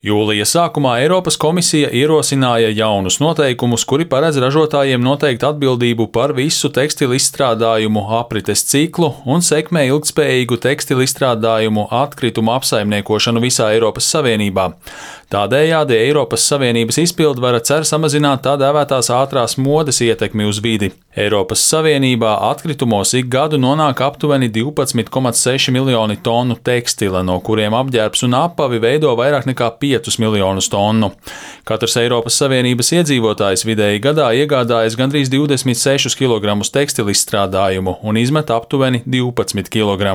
Jūlija sākumā Eiropas komisija ierosināja jaunus noteikumus, kuri paredz ražotājiem noteikt atbildību par visu tekstilu izstrādājumu aprites ciklu un sekmē ilgspējīgu tekstilu izstrādājumu atkritumu apsaimniekošanu visā Eiropas Savienībā. Tādējādi Eiropas Savienības izpildvara cer samazināt tā dēvētās ātrās modes ietekmi uz vidi. Eiropas Savienībā atkritumos ik gadu nonāk aptuveni 12,6 miljoni tonu tekstila, no kuriem apģērbs un apavi veido vairāk nekā 5 5 miljonus tonu. Katrs Eiropas Savienības iedzīvotājs vidēji gadā iegādājas gandrīz 26 kg tekstilu izstrādājumu un izmet aptuveni 12 kg.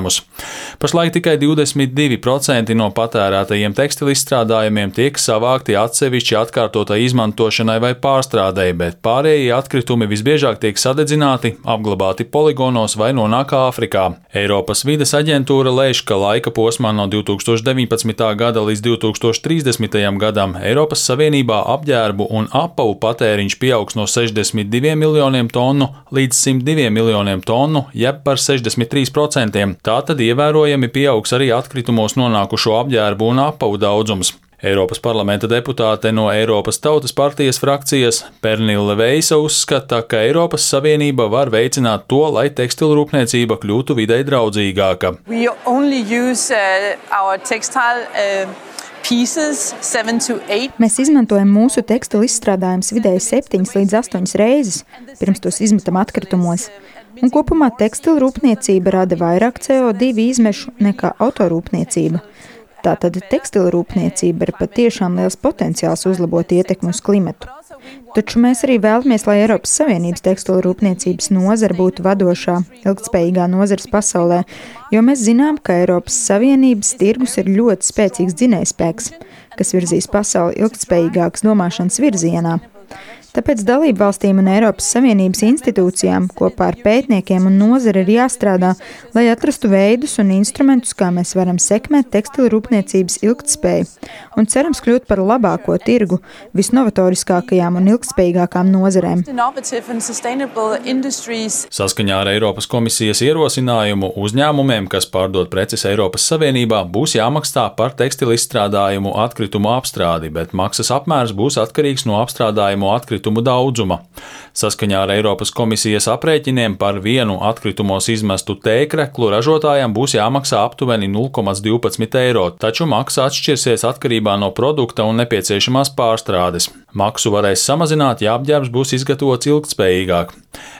Pašlaik tikai 22% no patērētajiem tekstilu izstrādājumiem tiek savākti atsevišķi atkārtotai izmantošanai vai pārstrādēji, bet pārējie atkritumi visbiežāk tiek sadedzināti, apglabāti poligonos vai nonāk Āfrikā. Eiropas vides aģentūra lēš, ka laika posmā no 2019. gada līdz 2030. 2030. gadam Eiropas Savienībā apģērbu un apavu patēriņš pieaugs no 62 miljoniem tonu līdz 102 miljoniem tonu, jeb par 63%. Tātad ievērojami pieaugs arī atkritumos nonākušo apģērbu un apavu daudzums. Eiropas parlamenta deputāte no Eiropas Tautas partijas frakcijas Pernila Veisa uzskata, ka Eiropas Savienība var veicināt to, lai tekstilrūpniecība kļūtu videi draudzīgāka. Use, uh, Mēs izmantojam mūsu tekstilu izstrādājumus vidēji 7 līdz 8 reizes, pirms tos izmetam atkritumos. Un kopumā tekstilu rūpniecība rada vairāk CO2 izmešu nekā autorūpniecība. Tātad tekstilu rūpniecība ir patiešām liels potenciāls uzlabot ietekmi uz klimatu. Taču mēs arī vēlamies, lai Eiropas Savienības tekstilu rūpniecības nozara būtu vadošā, ilgspējīgā nozares pasaulē, jo mēs zinām, ka Eiropas Savienības tirgus ir ļoti spēcīgs dzinējspēks, kas virzīs pasauli ilgspējīgākas domāšanas virzienā. Tāpēc dalību valstīm un Eiropas Savienības institūcijām kopā ar pētniekiem un nozari ir jāstrādā, lai atrastu veidus un instrumentus, kā mēs varam sekmēt tekstilu rūpniecības ilgtspēju un cerams kļūt par labāko tirgu visnovatoriskākajām un ilgtspējīgākām nozarēm. Saskaņā ar Eiropas komisijas ierosinājumu uzņēmumiem, kas pārdod preces Eiropas Savienībā, būs jāmaksā par tekstilu izstrādājumu atkritumu apstrādi, bet maksas apmērs būs atkarīgs no apstrādājumu atkritumu atkritumu daudzuma. Saskaņā ar Eiropas komisijas aprēķiniem par vienu atkritumos izmestu tēkreklu ražotājiem būs jāmaksā aptuveni 0,12 eiro, taču maksa atšķirsies atkarībā no produkta un nepieciešamās pārstrādes. Maksu varēs samazināt, ja apģērbs būs izgatavots ilgtspējīgāk.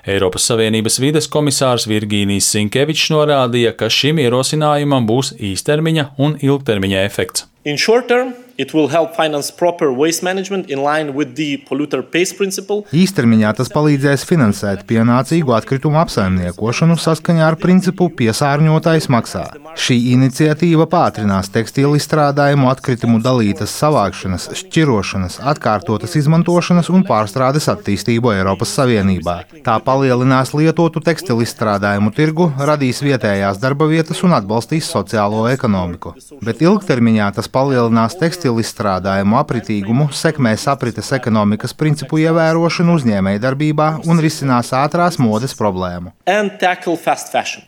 Eiropas Savienības vides komisārs Virgīnijas Sinkevičs norādīja, ka šim ierosinājumam būs īstermiņa un ilgtermiņa efekts. In short term, It will help finance proper waste management in line with the polluter pays principle. Īstermiņā tas palīdzēs finansēt pienācīgu atkritumu apsaimniekošanu saskaņā ar principu piesārņotājs maksā. Šī iniciatīva pātrinās tekstilu izstrādājumu atkritumu dalītas savākšanas, šķirošanas, atkārtotas izmantošanas un pārstrādes attīstību Eiropas Savienībā. Tā palielinās lietotu tekstilu izstrādājumu tirgu, radīs vietējās darba vietas un atbalstīs sociālo ekonomiku. Bet ilgtermiņā tas palielinās tekstilu tekstilu izstrādājumu apritīgumu, sekmēs aprites ekonomikas principu ievērošanu uzņēmējdarbībā un risinās ātrās modes problēmu.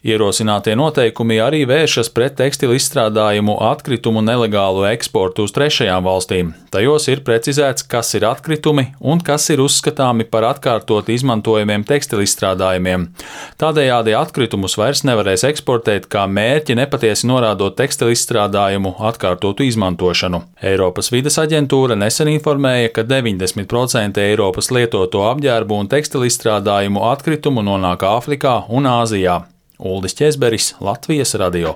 Ierosinātie noteikumi arī vēršas pret tekstilu izstrādājumu atkritumu nelegālu eksportu uz trešajām valstīm. Tajos ir precizēts, kas ir atkritumi un kas ir uzskatāmi par atkārtot izmantojamiem tekstilu izstrādājumiem. Tādējādi atkritumus vairs nevarēs eksportēt kā mērķi nepatiesi norādot tekstilu izstrādājumu atkārtotu izmantošanu. Eiropas vides aģentūra nesen informēja, ka 90% Eiropas lietoto apģērbu un tekstilu izstrādājumu atkritumu nonāk Āfrikā un Āzijā. Uldis Česberis, Latvijas radio.